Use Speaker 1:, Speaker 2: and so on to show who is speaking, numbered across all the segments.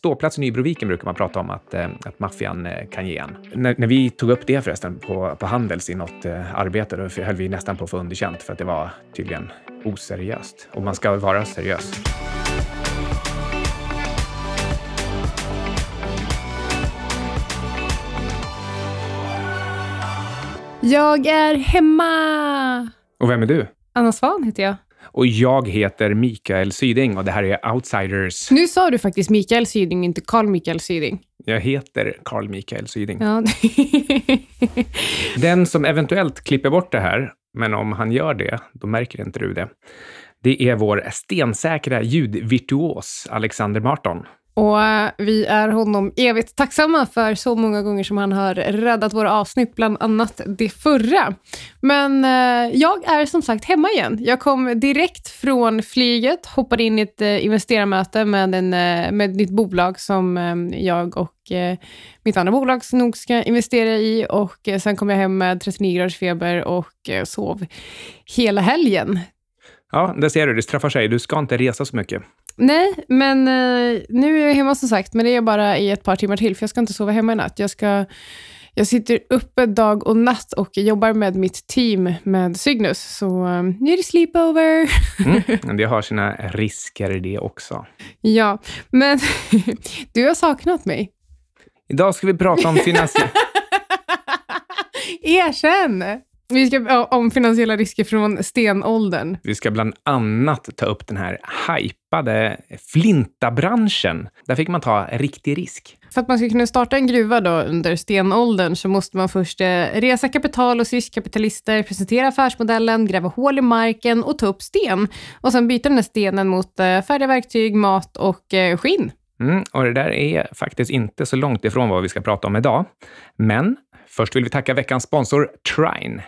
Speaker 1: ståplats i Nybroviken brukar man prata om att, eh, att maffian eh, kan ge en. När, när, vi tog upp det förresten på, på Handels i något eh, arbete, då höll vi nästan på att få underkänt för att det var tydligen oseriöst. Och man ska vara seriös.
Speaker 2: Jag är hemma!
Speaker 1: Och vem är du?
Speaker 2: Anna Svan heter jag.
Speaker 1: Och jag heter Mikael Syding och det här är Outsiders.
Speaker 2: Nu sa du faktiskt Mikael Syding, inte Carl Mikael Syding.
Speaker 1: Jag heter Carl Mikael Syding.
Speaker 2: Ja.
Speaker 1: Den som eventuellt klipper bort det här, men om han gör det, då märker inte du det. Det är vår stensäkra ljudvirtuos Alexander Marton.
Speaker 2: Och vi är honom evigt tacksamma för så många gånger som han har räddat våra avsnitt, bland annat det förra. Men eh, jag är som sagt hemma igen. Jag kom direkt från flyget, hoppade in i ett eh, investerarmöte med, en, eh, med nytt bolag som eh, jag och eh, mitt andra bolag nog ska investera i och eh, sen kom jag hem med 39 graders feber och sov hela helgen.
Speaker 1: Ja, det ser du. Det straffar sig. Du ska inte resa så mycket.
Speaker 2: Nej, men eh, nu är jag hemma som sagt, men det är bara i ett par timmar till, för jag ska inte sova hemma i natt. Jag, ska, jag sitter uppe dag och natt och jobbar med mitt team med Cygnus, så eh, nu är det sleepover.
Speaker 1: Mm, det har sina risker det också.
Speaker 2: Ja, men du har saknat mig.
Speaker 1: Idag ska vi prata om finansiell...
Speaker 2: Erkänn! Vi ska om finansiella risker från stenåldern.
Speaker 1: Vi ska bland annat ta upp den här hypade flintabranschen. Där fick man ta riktig risk.
Speaker 2: För att man ska kunna starta en gruva då under stenåldern så måste man först eh, resa kapital hos riskkapitalister, presentera affärsmodellen, gräva hål i marken och ta upp sten. Och sen byta den här stenen mot eh, färdiga verktyg, mat och eh, skinn.
Speaker 1: Mm, och det där är faktiskt inte så långt ifrån vad vi ska prata om idag. Men Först vill vi tacka veckans sponsor Trine.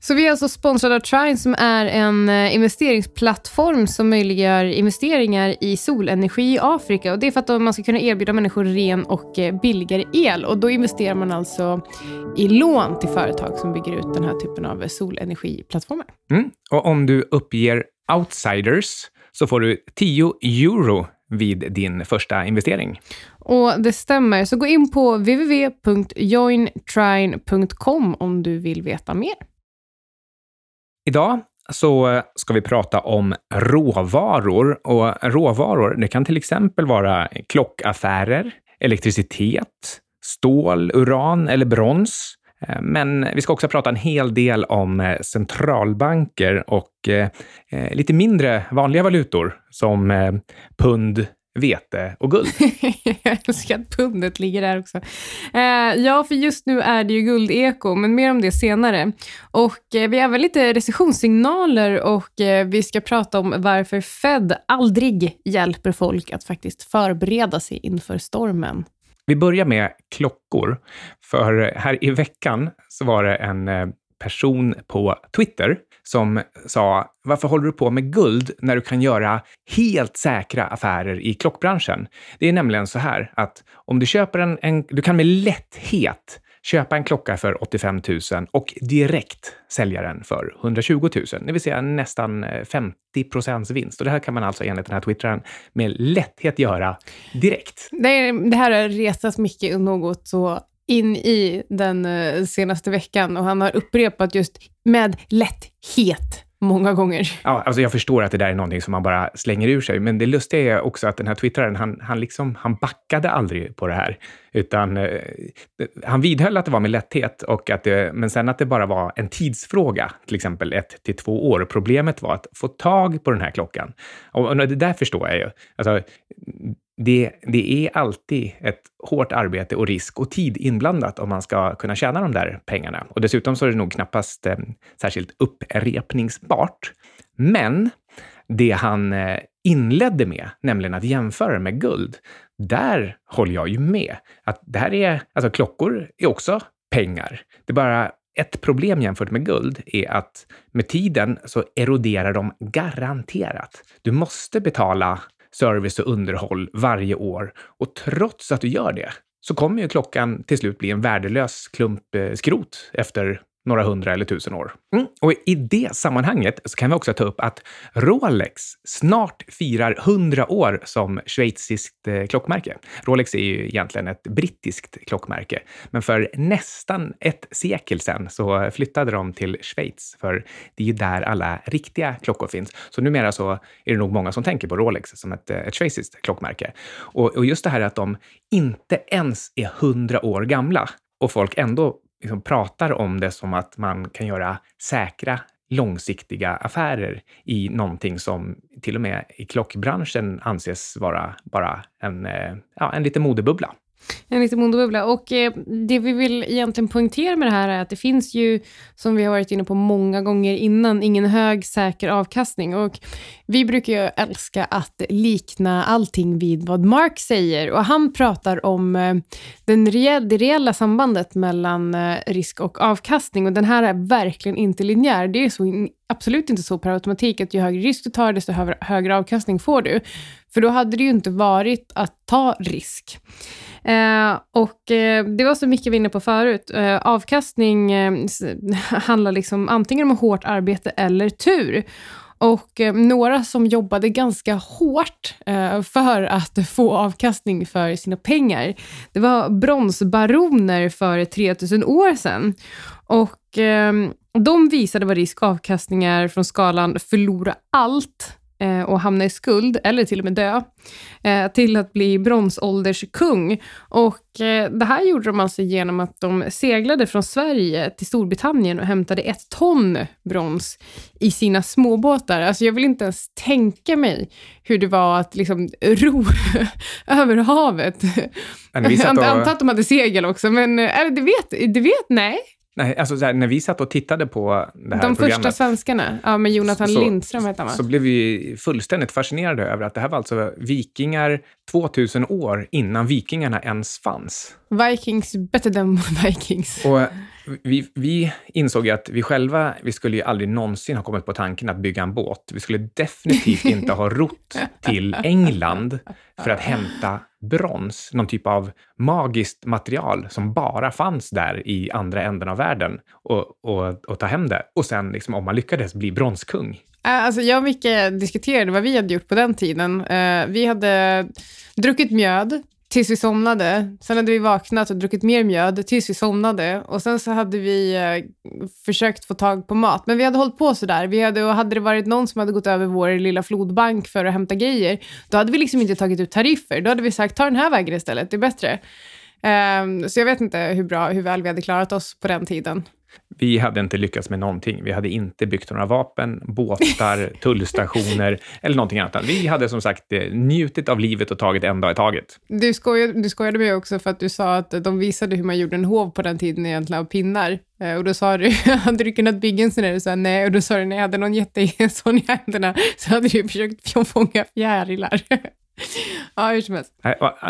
Speaker 2: Så vi är alltså sponsrade av Trine som är en eh, investeringsplattform som möjliggör investeringar i solenergi i Afrika. Och det är för att man ska kunna erbjuda människor ren och eh, billigare el. Och då investerar man alltså i lån till företag som bygger ut den här typen av solenergiplattformar.
Speaker 1: Mm. Och om du uppger outsiders så får du 10 euro vid din första investering.
Speaker 2: Och Det stämmer, så gå in på www.jointrine.com om du vill veta mer.
Speaker 1: Idag så ska vi prata om råvaror. Och råvaror, det kan till exempel vara klockaffärer, elektricitet, stål, uran eller brons. Eh, men vi ska också prata en hel del om eh, centralbanker och eh, lite mindre vanliga valutor som pund, vete och guld.
Speaker 2: jag älskar att pundet ligger där också. ja, för just nu är det ju guldeko, men mer om det senare. Och vi har även lite recessionssignaler och vi ska prata om varför Fed aldrig hjälper folk att faktiskt förbereda sig inför stormen.
Speaker 1: Vi börjar med klockor. För här i veckan så var det en eh, person på Twitter som sa “Varför håller du på med guld när du kan göra helt säkra affärer i klockbranschen?” Det är nämligen så här att om du köper en, en du kan med lätthet köpa en klocka för 85 000 och direkt sälja den för 120 000, det vill säga nästan eh, 50 procents vinst. Och det här kan man alltså enligt den här twittraren med lätthet göra direkt.
Speaker 2: Det, det här har resats mycket något så in i den eh, senaste veckan och han har upprepat just med lätthet många gånger.
Speaker 1: Ja, alltså jag förstår att det där är någonting som man bara slänger ur sig, men det lustiga är också att den här twittraren, han, han, liksom, han backade aldrig på det här, utan eh, han vidhöll att det var med lätthet, och att det, men sen att det bara var en tidsfråga, till exempel ett till två år. Problemet var att få tag på den här klockan. Och, och det där förstår jag ju. Alltså, det, det är alltid ett hårt arbete och risk och tid inblandat om man ska kunna tjäna de där pengarna. Och dessutom så är det nog knappast eh, särskilt upprepningsbart. Men det han eh, inledde med, nämligen att jämföra med guld, där håller jag ju med. Att det här är, alltså klockor är också pengar. Det är bara ett problem jämfört med guld är att med tiden så eroderar de garanterat. Du måste betala service och underhåll varje år. Och trots att du gör det så kommer ju klockan till slut bli en värdelös klump eh, skrot efter några hundra eller tusen år. Mm. Och i det sammanhanget så kan vi också ta upp att Rolex snart firar 100 år som schweiziskt eh, klockmärke. Rolex är ju egentligen ett brittiskt klockmärke, men för nästan ett sekel sedan så flyttade de till Schweiz, för det är ju där alla riktiga klockor finns. Så numera så är det nog många som tänker på Rolex som ett, eh, ett schweiziskt klockmärke. Och, och just det här att de inte ens är 100 år gamla och folk ändå liksom pratar om det som att man kan göra säkra långsiktiga affärer i någonting som till och med i klockbranschen anses vara bara en, eh, ja, en liten modebubbla.
Speaker 2: En liten modebubbla. Och eh, det vi vill egentligen poängtera med det här är att det finns ju, som vi har varit inne på många gånger innan, ingen hög säker avkastning. Och vi brukar ju älska att likna allting vid vad Mark säger. Och han pratar om eh, den re det reella sambandet mellan eh, risk och avkastning. Och den här är verkligen inte linjär. Det är så absolut inte så per automatik att ju högre risk du tar, desto högre avkastning får du. För då hade det ju inte varit att ta risk. Eh, och eh, det var så mycket vi var inne på förut. Eh, avkastning eh, handlar liksom antingen om hårt arbete eller tur. Och eh, några som jobbade ganska hårt eh, för att få avkastning för sina pengar, det var bronsbaroner för 3000 år sedan. Och de visade vad risk och avkastning är från skalan förlora allt och hamna i skuld, eller till och med dö, eh, till att bli bronsålderskung. Och eh, det här gjorde de alltså genom att de seglade från Sverige till Storbritannien och hämtade ett ton brons i sina småbåtar. Alltså jag vill inte ens tänka mig hur det var att liksom ro över havet. Jag antar att de hade segel också, men äh, det vet, det vet, nej.
Speaker 1: Nej, alltså här, när vi satt och tittade på det här
Speaker 2: De programmet, första svenskarna, ja, med Jonathan så, Lindström hette han
Speaker 1: Så blev vi fullständigt fascinerade över att det här var alltså vikingar 2000 år innan vikingarna ens fanns.
Speaker 2: Vikings better than Vikings.
Speaker 1: Och vi, vi insåg ju att vi själva, vi skulle ju aldrig någonsin ha kommit på tanken att bygga en båt. Vi skulle definitivt inte ha rott till England för att hämta brons, någon typ av magiskt material som bara fanns där i andra änden av världen och, och, och ta hem det. Och sen, liksom, om man lyckades, bli bronskung.
Speaker 2: Alltså, jag och Micke diskuterade vad vi hade gjort på den tiden. Vi hade druckit mjöd, tills vi somnade. Sen hade vi vaknat och druckit mer mjöd tills vi somnade. Och sen så hade vi eh, försökt få tag på mat. Men vi hade hållit på sådär. Vi hade, och hade det varit någon som hade gått över vår lilla flodbank för att hämta grejer, då hade vi liksom inte tagit ut tariffer. Då hade vi sagt, ta den här vägen istället, det är bättre. Um, så jag vet inte hur, bra, hur väl vi hade klarat oss på den tiden.
Speaker 1: Vi hade inte lyckats med någonting. Vi hade inte byggt några vapen, båtar, tullstationer eller någonting annat. Vi hade som sagt eh, njutit av livet och tagit en dag i taget.
Speaker 2: Du skojade, du skojade med också för att du sa att de visade hur man gjorde en hov på den tiden egentligen av pinnar. Eh, och då sa du, hade du kunnat bygga en sån där? Du sa nej. Och då sa du, när jag hade någon jätte sån i händerna så hade du försökt fånga fjärilar. Ja, hur som helst.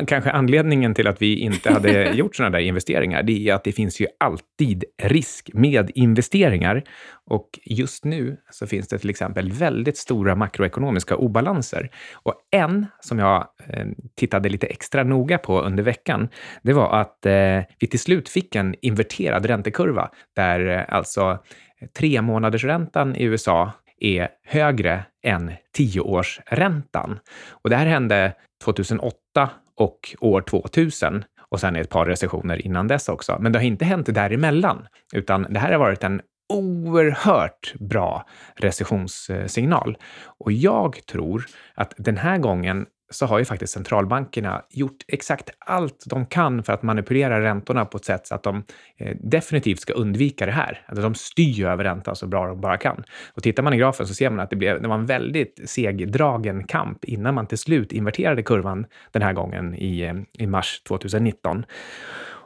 Speaker 1: Kanske anledningen till att vi inte hade gjort sådana där investeringar, det är att det finns ju alltid risk med investeringar. Och just nu så finns det till exempel väldigt stora makroekonomiska obalanser. Och en som jag eh, tittade lite extra noga på under veckan, det var att eh, vi till slut fick en inverterad räntekurva där eh, alltså tre månaders räntan i USA är högre än tioårsräntan. Och det här hände 2008 och år 2000 och sen ett par recessioner innan dess också. Men det har inte hänt däremellan, utan det här har varit en oerhört bra recessionssignal. Och jag tror att den här gången så har ju faktiskt centralbankerna gjort exakt allt de kan för att manipulera räntorna på ett sätt så att de eh, definitivt ska undvika det här. Alltså de styr över räntan så bra de bara kan. Och tittar man i grafen så ser man att det, blev, det var en väldigt segdragen kamp innan man till slut inverterade kurvan den här gången i, eh, i mars 2019.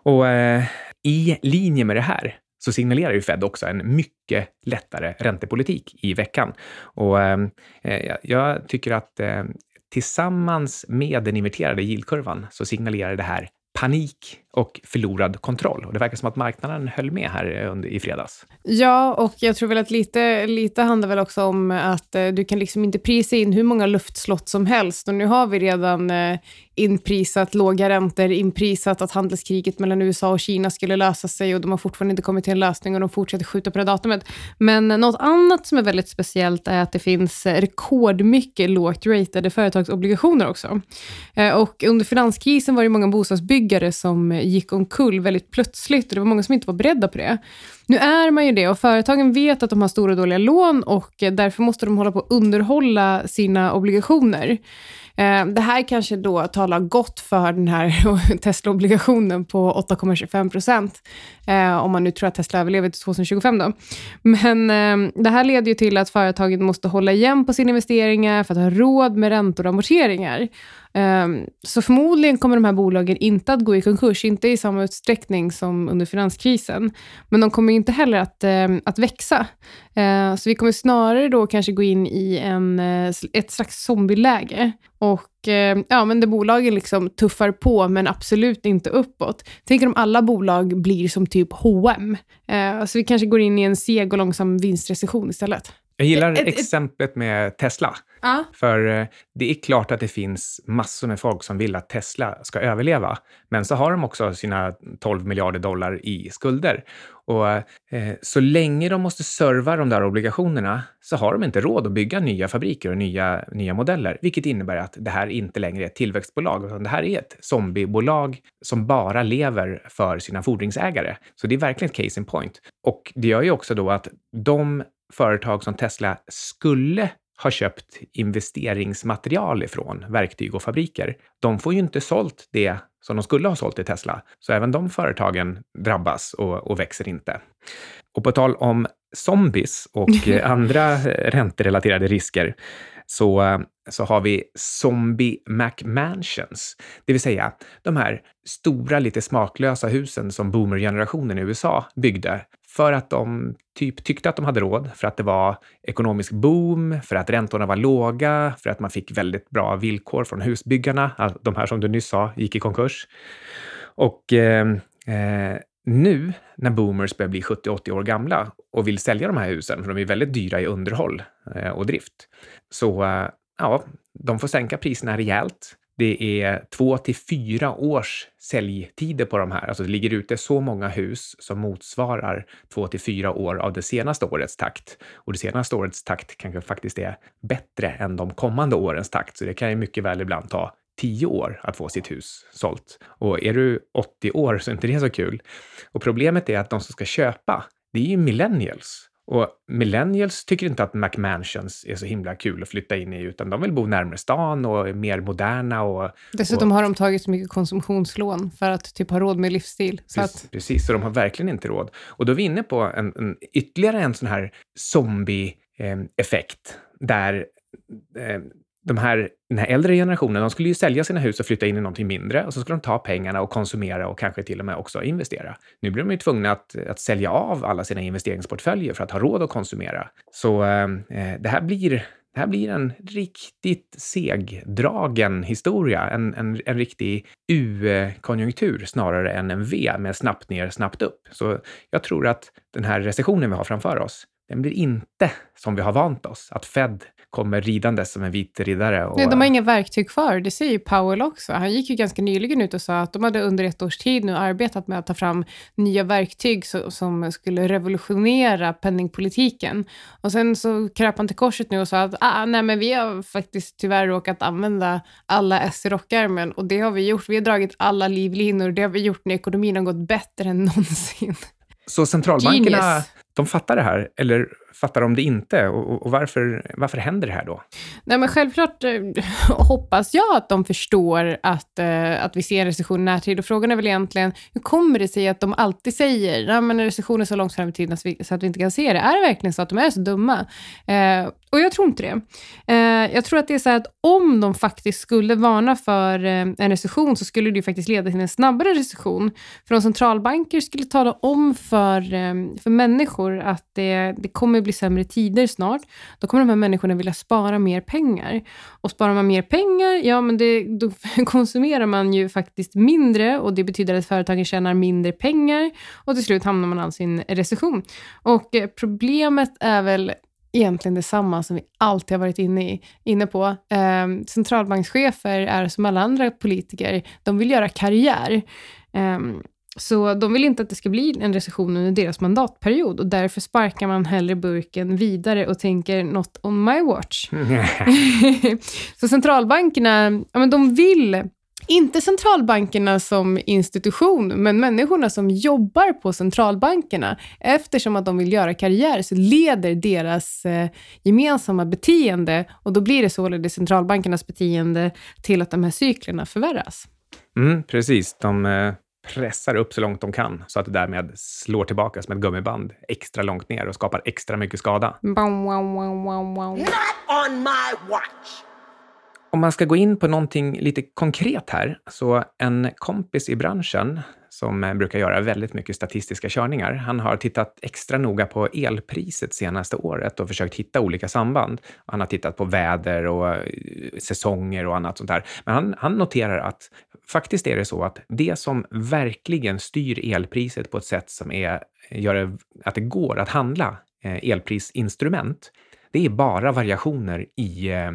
Speaker 1: Och eh, i linje med det här så signalerar ju Fed också en mycket lättare räntepolitik i veckan. Och eh, eh jag tycker att eh, Tillsammans med den inverterade yieldkurvan så signalerar det här panik och förlorad kontroll. Och det verkar som att marknaden höll med här eh, under, i fredags.
Speaker 2: Ja, och jag tror väl att lite, lite handlar väl också om att eh, du kan liksom inte prisa in hur många luftslott som helst. Och nu har vi redan eh, inprisat låga räntor, inprisat att handelskriget mellan USA och Kina skulle lösa sig och de har fortfarande inte kommit till en lösning och de fortsätter skjuta på det datumet. Men något annat som är väldigt speciellt är att det finns rekordmycket lågt ratade företagsobligationer också. Eh, och under finanskrisen var det många bostadsbyggare som gick omkull väldigt plötsligt och det var många som inte var beredda på det. Nu är man ju det och företagen vet att de har stora och dåliga lån och därför måste de hålla på att underhålla sina obligationer. Eh, det här kanske då talar gott för den här Tesla-obligationen på 8,25 procent, eh, om man nu tror att Tesla överlever till 2025. Då. Men eh, det här leder ju till att företagen måste hålla igen på sina investeringar för att ha råd med räntor och amorteringar. Ehm, så förmodligen kommer de här bolagen inte att gå i konkurs, inte i samma utsträckning som under finanskrisen. Men de kommer inte heller att, ehm, att växa. Ehm, så vi kommer snarare då kanske gå in i en, eh, ett slags zombieläge. Och ja, men där bolagen liksom tuffar på, men absolut inte uppåt. Tänk om alla bolag blir som typ H&M. Så vi kanske går in i en seg och långsam vinstrecession istället.
Speaker 1: Jag gillar ett, exemplet med Tesla.
Speaker 2: Ja.
Speaker 1: För eh, det är klart att det finns massor med folk som vill att Tesla ska överleva. Men så har de också sina 12 miljarder dollar i skulder. Och eh, så länge de måste serva de där obligationerna så har de inte råd att bygga nya fabriker och nya, nya modeller, vilket innebär att det här inte längre är ett tillväxtbolag, utan det här är ett zombiebolag som bara lever för sina fordringsägare. Så det är verkligen ett case in point. Och det gör ju också då att de företag som Tesla skulle ha köpt investeringsmaterial ifrån, verktyg och fabriker, de får ju inte sålt det som de skulle ha sålt i Tesla. Så även de företagen drabbas och, och växer inte. Och på tal om zombies och andra ränterelaterade risker så, så har vi Zombie McMansions, det vill säga de här stora, lite smaklösa husen som boomergenerationen i USA byggde för att de typ tyckte att de hade råd, för att det var ekonomisk boom, för att räntorna var låga, för att man fick väldigt bra villkor från husbyggarna, de här som du nyss sa gick i konkurs. Och eh, eh, nu när boomers börjar bli 70-80 år gamla och vill sälja de här husen, för de är väldigt dyra i underhåll eh, och drift, så eh, ja, de får sänka priserna rejält. Det är två till fyra års säljtider på de här. Alltså det ligger ute så många hus som motsvarar två till fyra år av det senaste årets takt. Och det senaste årets takt kanske faktiskt är bättre än de kommande årens takt. Så det kan ju mycket väl ibland ta tio år att få sitt hus sålt. Och är du 80 år så är inte det så kul. Och problemet är att de som ska köpa, det är ju millennials. Och millennials tycker inte att McMansions är så himla kul att flytta in i, utan de vill bo närmare stan och är mer moderna. Och,
Speaker 2: Dessutom
Speaker 1: och,
Speaker 2: har de tagit så mycket konsumtionslån för att typ ha råd med livsstil.
Speaker 1: Så precis, att... precis, så de har verkligen inte råd. Och då är vi inne på en, en ytterligare en sån här zombie-effekt, där eh, de här, den här äldre generationen, de skulle ju sälja sina hus och flytta in i någonting mindre och så skulle de ta pengarna och konsumera och kanske till och med också investera. Nu blir de ju tvungna att, att sälja av alla sina investeringsportföljer för att ha råd att konsumera. Så eh, det, här blir, det här blir en riktigt segdragen historia, en, en, en riktig U-konjunktur snarare än en V med snabbt ner, snabbt upp. Så jag tror att den här recessionen vi har framför oss, den blir inte som vi har vant oss, att Fed kommer ridandes som en vit riddare. Och,
Speaker 2: Nej, de har inga verktyg kvar. Det säger ju Powell också. Han gick ju ganska nyligen ut och sa att de hade under ett års tid nu arbetat med att ta fram nya verktyg så, som skulle revolutionera penningpolitiken. Och sen så kröp han till korset nu och sa att ah, nej, men vi har faktiskt tyvärr råkat använda alla S i rockärmen och det har vi gjort. Vi har dragit alla livlinor. Det har vi gjort när ekonomin har gått bättre än någonsin.
Speaker 1: Så centralbankerna, Genius. de fattar det här, eller fattar de det inte? Och, och, varför, varför händer det här då?
Speaker 2: Nej, men självklart eh, hoppas jag att de förstår att, eh, att vi ser en recession i närtid. Och frågan är väl egentligen, hur kommer det sig att de alltid säger att men recession är så långt fram i tiden så att vi inte kan se det? Är det verkligen så att de är så dumma? Eh, och jag tror inte det. Eh, jag tror att det är så att om de faktiskt skulle varna för eh, en recession så skulle det faktiskt leda till en snabbare recession. För om centralbanker skulle tala om för, eh, för människor att det, det kommer kommer bli sämre tider snart. Då kommer de här människorna vilja spara mer pengar. Och sparar man mer pengar, ja men det, då konsumerar man ju faktiskt mindre och det betyder att företagen tjänar mindre pengar och till slut hamnar man alltså i en recession. Och eh, problemet är väl egentligen detsamma som vi alltid har varit inne, i, inne på. Eh, centralbankschefer är som alla andra politiker, de vill göra karriär. Eh, så de vill inte att det ska bli en recession under deras mandatperiod och därför sparkar man hellre burken vidare och tänker not on my watch. så centralbankerna, ja, men de vill inte centralbankerna som institution, men människorna som jobbar på centralbankerna. Eftersom att de vill göra karriär så leder deras eh, gemensamma beteende, och då blir det således centralbankernas beteende, till att de här cyklerna förvärras.
Speaker 1: Mm, precis. De eh, pressar upp så långt de kan så att det därmed slår tillbaka som ett gummiband extra långt ner och skapar extra mycket skada. Om man ska gå in på någonting lite konkret här, så en kompis i branschen som brukar göra väldigt mycket statistiska körningar, han har tittat extra noga på elpriset senaste året och försökt hitta olika samband. Han har tittat på väder och eh, säsonger och annat sånt där. Men han, han noterar att faktiskt är det så att det som verkligen styr elpriset på ett sätt som är, gör att det går att handla eh, elprisinstrument, det är bara variationer i eh,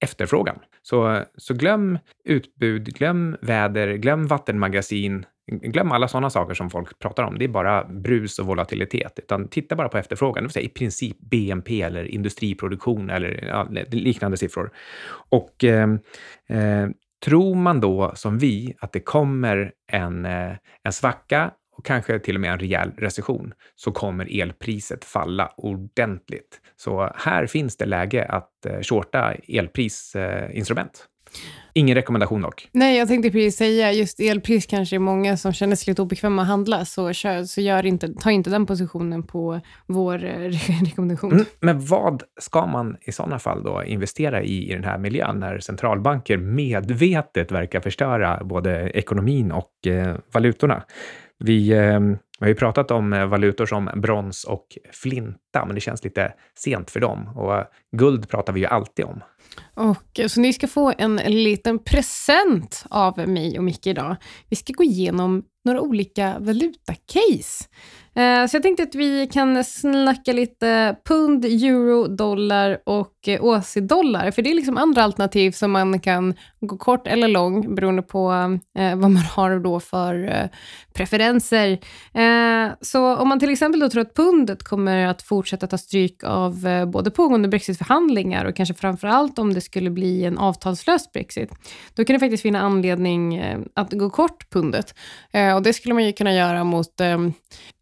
Speaker 1: efterfrågan. Så, så glöm utbud, glöm väder, glöm vattenmagasin, glöm alla sådana saker som folk pratar om. Det är bara brus och volatilitet, utan titta bara på efterfrågan, det vill säga i princip BNP eller industriproduktion eller ja, liknande siffror. Och eh, eh, tror man då som vi att det kommer en, eh, en svacka och kanske till och med en rejäl recession, så kommer elpriset falla ordentligt. Så här finns det läge att eh, shorta elprisinstrument. Eh, Ingen rekommendation dock.
Speaker 2: Nej, jag tänkte precis säga, just elpris kanske är många som känner sig lite obekväma att handla, så, kör, så gör inte, ta inte den positionen på vår eh, rekommendation. Mm,
Speaker 1: men vad ska man i sådana fall då investera i i den här miljön, när centralbanker medvetet verkar förstöra både ekonomin och eh, valutorna? Vi, eh, vi har ju pratat om eh, valutor som brons och hitta, men det känns lite sent för dem. Och eh, guld pratar vi ju alltid om.
Speaker 2: Och, eh, så ni ska få en liten present av mig och Micke idag. Vi ska gå igenom några olika valutacase. Eh, så jag tänkte att vi kan snacka lite pund, euro, dollar och OC-dollar. För det är liksom andra alternativ som man kan gå kort eller lång beroende på vad man har då för preferenser. Så om man till exempel då tror att pundet kommer att få fortsätta ta stryk av eh, både pågående brexitförhandlingar och kanske framför allt om det skulle bli en avtalslös brexit, då kan det faktiskt finna anledning eh, att gå kort pundet. Eh, och det skulle man ju kunna göra mot ehm,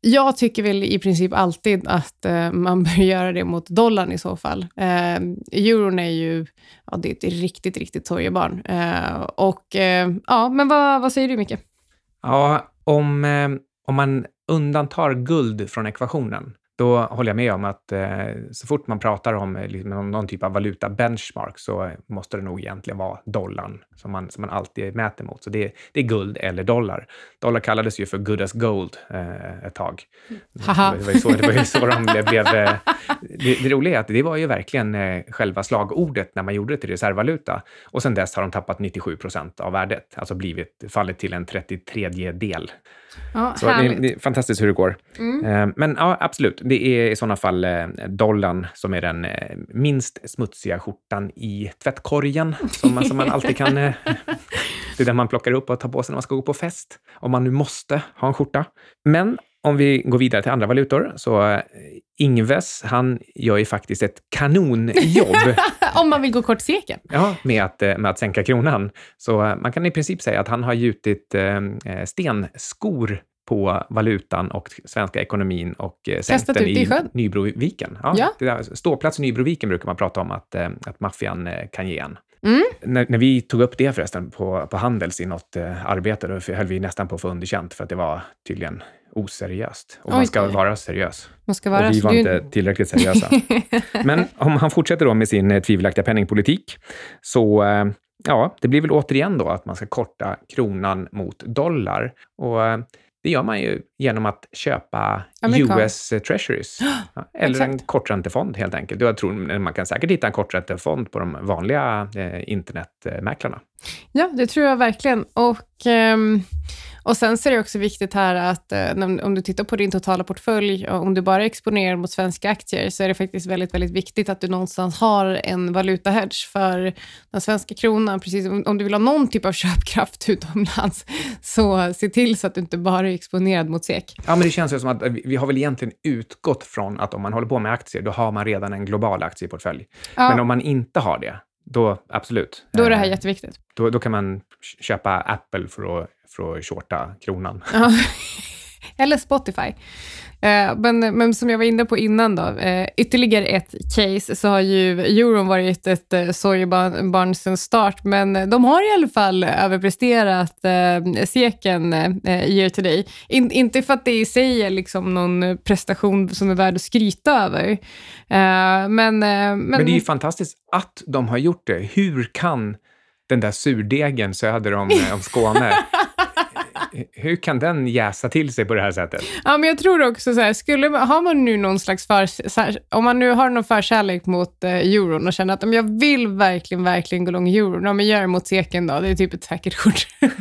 Speaker 2: jag tycker väl i princip alltid att man bör göra det mot dollarn i så fall. Euron är ju ja, det är ett riktigt, riktigt torgebarn. Och, ja, men vad, vad säger du, Micke?
Speaker 1: Ja, om, om man undantar guld från ekvationen, då håller jag med om att eh, så fort man pratar om eh, liksom, någon typ av valuta benchmark så måste det nog egentligen vara dollarn som man, som man alltid mäter mot. Så det, det är guld eller dollar. Dollar kallades ju för good as gold eh, ett tag. Det var, ju så, det var ju så de blev... Eh, det, det roliga är att det var ju verkligen eh, själva slagordet när man gjorde det till reservvaluta. Och sen dess har de tappat 97 procent av värdet, alltså blivit, fallit till en 33 del.
Speaker 2: Ja,
Speaker 1: så det, det, är fantastiskt hur det går. Mm. Eh, men ja, absolut, det är i sådana fall eh, dollarn som är den eh, minst smutsiga skjortan i tvättkorgen, som man, som man alltid kan... det är den man plockar upp och tar på sig när man ska gå på fest, om man nu måste ha en skjorta. Men om vi går vidare till andra valutor, så Ingves, han gör ju faktiskt ett kanonjobb.
Speaker 2: om man vill gå kort seken.
Speaker 1: Ja, med att, med att sänka kronan. Så man kan i princip säga att han har gjutit eh, stenskor på valutan och svenska ekonomin och eh, sänkt den i, i Nybroviken. Ja, ja. Ståplats i Nybroviken brukar man prata om att, eh, att maffian eh, kan ge en. Mm. När, när, vi tog upp det förresten på, på Handels i något eh, arbete, då höll vi nästan på att få underkänt för att det var tydligen oseriöst. Och Oj, man ska vara seriös.
Speaker 2: Man ska vara,
Speaker 1: och vi var du... inte tillräckligt seriösa. Men om han fortsätter då med sin tvivelaktiga penningpolitik, så ja, det blir väl återigen då att man ska korta kronan mot dollar. Och det gör man ju genom att köpa
Speaker 2: Amerikan.
Speaker 1: US Treasuries. Ja, eller en korträntefond helt enkelt. Jag tror man kan säkert hitta en korträntefond på de vanliga eh, internetmäklarna.
Speaker 2: Ja, det tror jag verkligen. Och, ehm, och sen så är det också viktigt här att eh, om du tittar på din totala portfölj, och om du bara exponerar mot svenska aktier, så är det faktiskt väldigt, väldigt viktigt att du någonstans har en valutahedge för den svenska kronan. Precis om, om du vill ha någon typ av köpkraft utomlands, så se till så att du inte bara är exponerad mot SEK.
Speaker 1: Ja, men det känns ju som att vi, vi har väl egentligen utgått från att om man håller på med aktier, då har man redan en global aktieportfölj.
Speaker 2: Ja,
Speaker 1: Men om man inte har det, då absolut.
Speaker 2: då är det här
Speaker 1: Eh,
Speaker 2: jätteviktigt.
Speaker 1: då, då kan man köpa Apple för att, för att shorta kronan.
Speaker 2: Ja. Eller Spotify. Eh, men, men som jag var inne på innan, då, eh, ytterligare ett case, så har ju euron varit ett eh, sorgebarn sedan start, men de har i alla fall överpresterat seken year to day. In, inte för att det i sig är liksom någon prestation som är värd att skryta över, men, men,
Speaker 1: Men det är ju fantastiskt att de har gjort det. Hur kan den där surdegen söder om, om Skåne, hur kan den jäsa till sig på det här sättet?
Speaker 2: Ja, men jag tror också så här, skulle, har man nu någon slags för, så här, om man nu har någon förkärlek mot eh, euron och känner att om jag vill verkligen, verkligen gå lång euron, ja, men gör det mot seken då, det är typ ett säkert kort.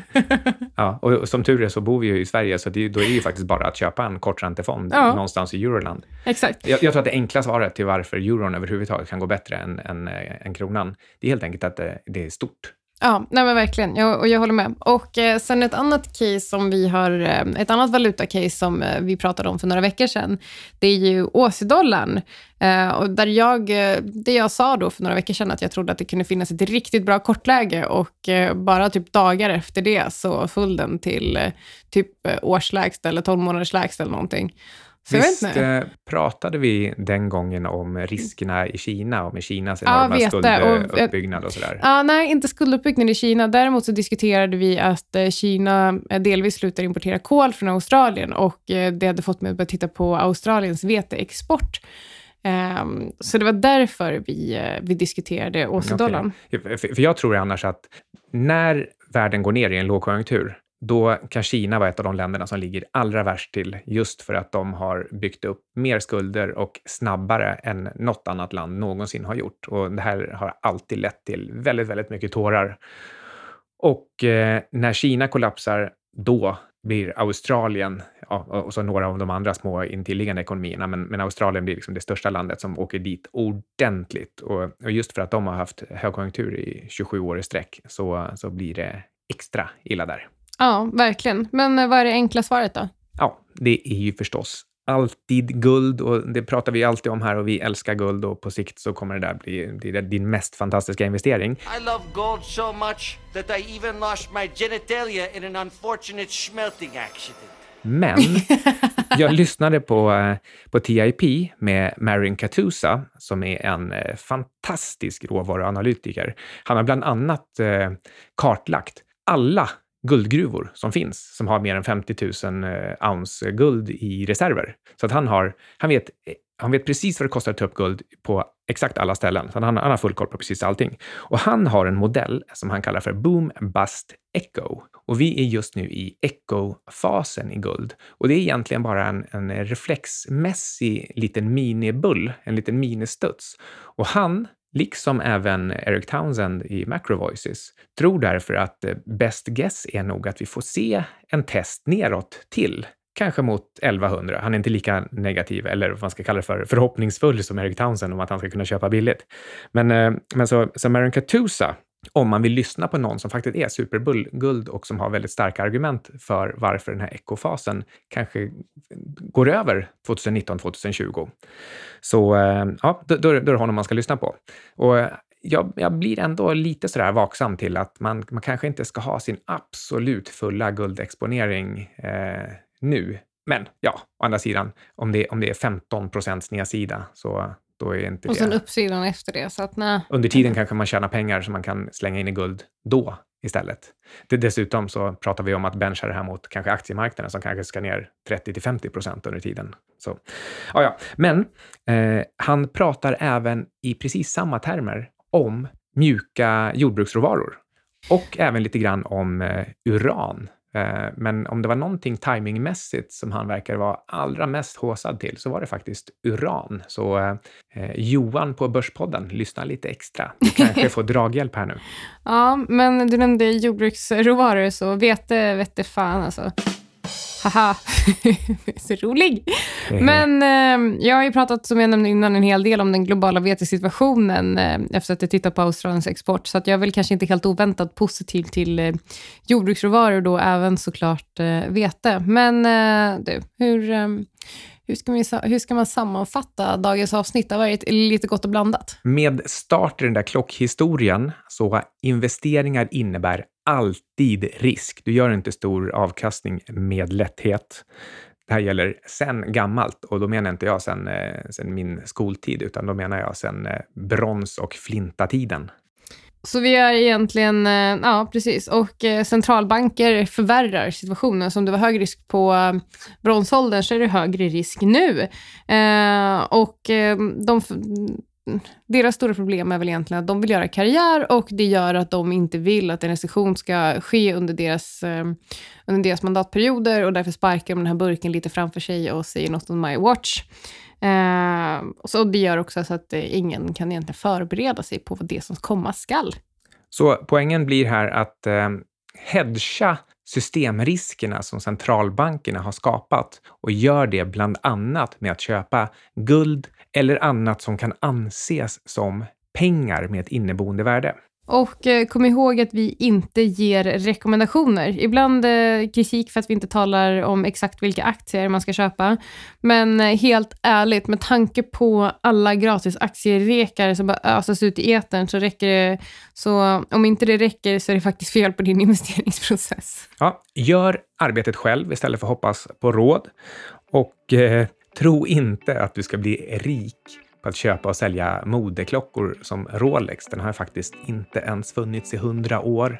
Speaker 1: Ja, och, som tur är så bor vi ju i Sverige, så det, då är det ju faktiskt bara att köpa en korträntefond
Speaker 2: Ja.
Speaker 1: någonstans i Euroland.
Speaker 2: Exakt.
Speaker 1: Jag, jag tror att det enkla svaret till varför euron överhuvudtaget kan gå bättre än, än, eh, än kronan, det är helt enkelt att det, det är stort.
Speaker 2: Ja, nej men verkligen. Jag, och jag håller med. Och eh, sen ett annat case som vi har, eh, ett annat valutacase som eh, vi pratade om för några veckor sedan, det är ju åsdollarn. Eh, och där jag, eh, det jag sa då för några veckor sedan, att jag trodde att det kunde finnas ett riktigt bra kortläge och eh, bara typ dagar efter det så föll den till eh, typ eh, årslägsta eller 12 månaders lägsta eller någonting. Så
Speaker 1: Visst eh, pratade vi den gången om riskerna i Kina och med Kinas
Speaker 2: Ja,
Speaker 1: enorma.
Speaker 2: Och, eh,
Speaker 1: skulduppbyggnad och sådär?
Speaker 2: Ja, nej, inte skulduppbyggnad i Kina. Däremot så diskuterade vi att eh, Kina eh, delvis slutar importera kol från Australien och eh, det hade fått mig att börja titta på Australiens veteexport. Ehm, så det var därför vi, eh, vi diskuterade åsdollarn.
Speaker 1: Okej. För, för jag tror annars att när världen går ner i en lågkonjunktur, då kan Kina vara ett av de länderna som ligger allra värst till, just för att de har byggt upp mer skulder och snabbare än något annat land någonsin har gjort. Och det här har alltid lett till väldigt, väldigt mycket tårar. Och eh, när Kina kollapsar, då blir Australien, ja, och så några av de andra små intilliggande ekonomierna, men, men Australien blir liksom det största landet som åker dit ordentligt. Och, och just för att de har haft högkonjunktur i 27 år i sträck så, så blir det extra illa där.
Speaker 2: Ja, verkligen. Men eh, vad är det enkla svaret då?
Speaker 1: Ja, det är ju förstås alltid guld och det pratar vi alltid om här och vi älskar guld och på sikt så kommer det där bli, det din mest fantastiska investering.
Speaker 3: I love gold so much that I even lost my genitalia in an unfortunate smelting accident.
Speaker 1: Men jag lyssnade på, eh, på TIP med Marion Katusa som är en eh, fantastisk råvaruanalytiker. Han har bland annat kartlagt alla guldgruvor som finns, som har mer än 50 000 eh, ounce guld i reserver. Så att han, har, han, vet, eh, han vet precis vad det kostar att ta upp guld på exakt alla ställen. Så han, han har full koll på precis allting. Och han har en modell som han kallar för Boom Bust Echo. Och vi är just nu i echo-fasen i guld. Och det är egentligen bara en, en reflexmässig liten minibull, en liten ministuds. Och han liksom även Eric Townsend i Macro Voices, tror därför att eh, best guess är nog att vi får se en test neråt till, kanske mot 1100. Han är inte lika negativ, eller vad man ska kalla det för, förhoppningsfull som Eric Townsend om att han ska kunna köpa billigt. Men, eh, men så, så Marin Katusa, om man vill lyssna på någon som faktiskt är superguld och som har väldigt starka argument för varför den här ekofasen kanske går över 2019-2020. Så eh, ja, då, då, är det honom man ska lyssna på. Och eh, jag, jag blir ändå lite sådär vaksam till att man, man kanske inte ska ha sin absolut fulla guldexponering eh, nu. Men ja, å andra sidan, om det, om det är 15 procents nedsida så då är inte
Speaker 2: Och
Speaker 1: det...
Speaker 2: sen uppsidan efter det. Så att, nej.
Speaker 1: Under tiden kanske man tjänar pengar som man kan slänga in i guld då istället. Det, dessutom så pratar vi om att bencha det här mot kanske aktiemarknaden som kanske ska ner 30 till 50 procent under tiden. Så, ja, ja. Men eh, han pratar även i precis samma termer om mjuka jordbruksråvaror och även lite grann om eh, uran. Eh, men om det var någonting timingmässigt som han verkar vara allra mest håsad till så var det faktiskt uran. Så eh, eh Johan på Börspodden, lyssna lite extra. Du kanske får draghjälp här nu.
Speaker 2: Ja, men du nämnde jordbruksråvaror, så vete vette fan alltså. Haha, så rolig. Men eh, jag har ju pratat, som jag nämnde innan, en hel del om den globala vetesituationen eh, efter att jag tittat på Australiens export. Så att jag är väl kanske inte helt oväntat positiv till eh, jordbruksråvaror då, även såklart eh, vete. Men eh, du, hur, eh, hur, ska vi, hur ska man sammanfatta dagens avsnitt? Det har varit lite gott och blandat.
Speaker 1: Med start i den där klockhistorien, så investeringar innebär alltid risk. Du gör inte stor avkastning med lätthet. Det här gäller sen gammalt och då menar inte jag sen, eh, sen min skoltid, utan då menar jag sen eh, brons och flintatiden.
Speaker 2: Så vi är egentligen, eh, ja precis, och centralbanker förvärrar situationen. Så om det var hög risk på bronsåldern så är det högre risk nu. Och de deras stora problem är väl egentligen att de vill göra karriär och det gör att de inte vill att en recession ska ske under deras, ehm, under deras mandatperioder och därför sparkar de den här burken lite framför sig och säger något om my watch. Eh, så det gör också så att eh, ingen kan egentligen förbereda sig på vad det som komma skall.
Speaker 1: Så poängen blir här att eh, hedga systemriskerna som centralbankerna har skapat och gör det bland annat med att köpa guld eller annat som kan anses som pengar med ett inneboende värde.
Speaker 2: Och eh, kom ihåg att vi inte ger rekommendationer. Ibland eh, kritik för att vi inte talar om exakt vilka aktier man ska köpa. Men eh, helt ärligt, med tanke på alla gratis aktierekar som bara ösas ut i etern så räcker det. Så om inte det räcker så är det faktiskt fel på din investeringsprocess.
Speaker 1: Ja, gör arbetet själv istället för att hoppas på råd. Och tro inte att du ska bli rik på att köpa och sälja modeklockor som Rolex. Den har faktiskt inte ens funnits i hundra år.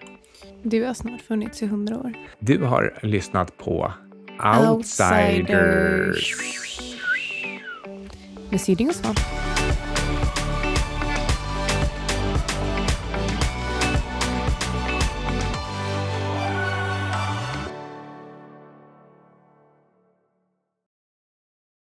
Speaker 2: Du har snart funnits i hundra år.
Speaker 1: Du har lyssnat på Outsiders. Outsiders.
Speaker 2: Med Syding och Svan.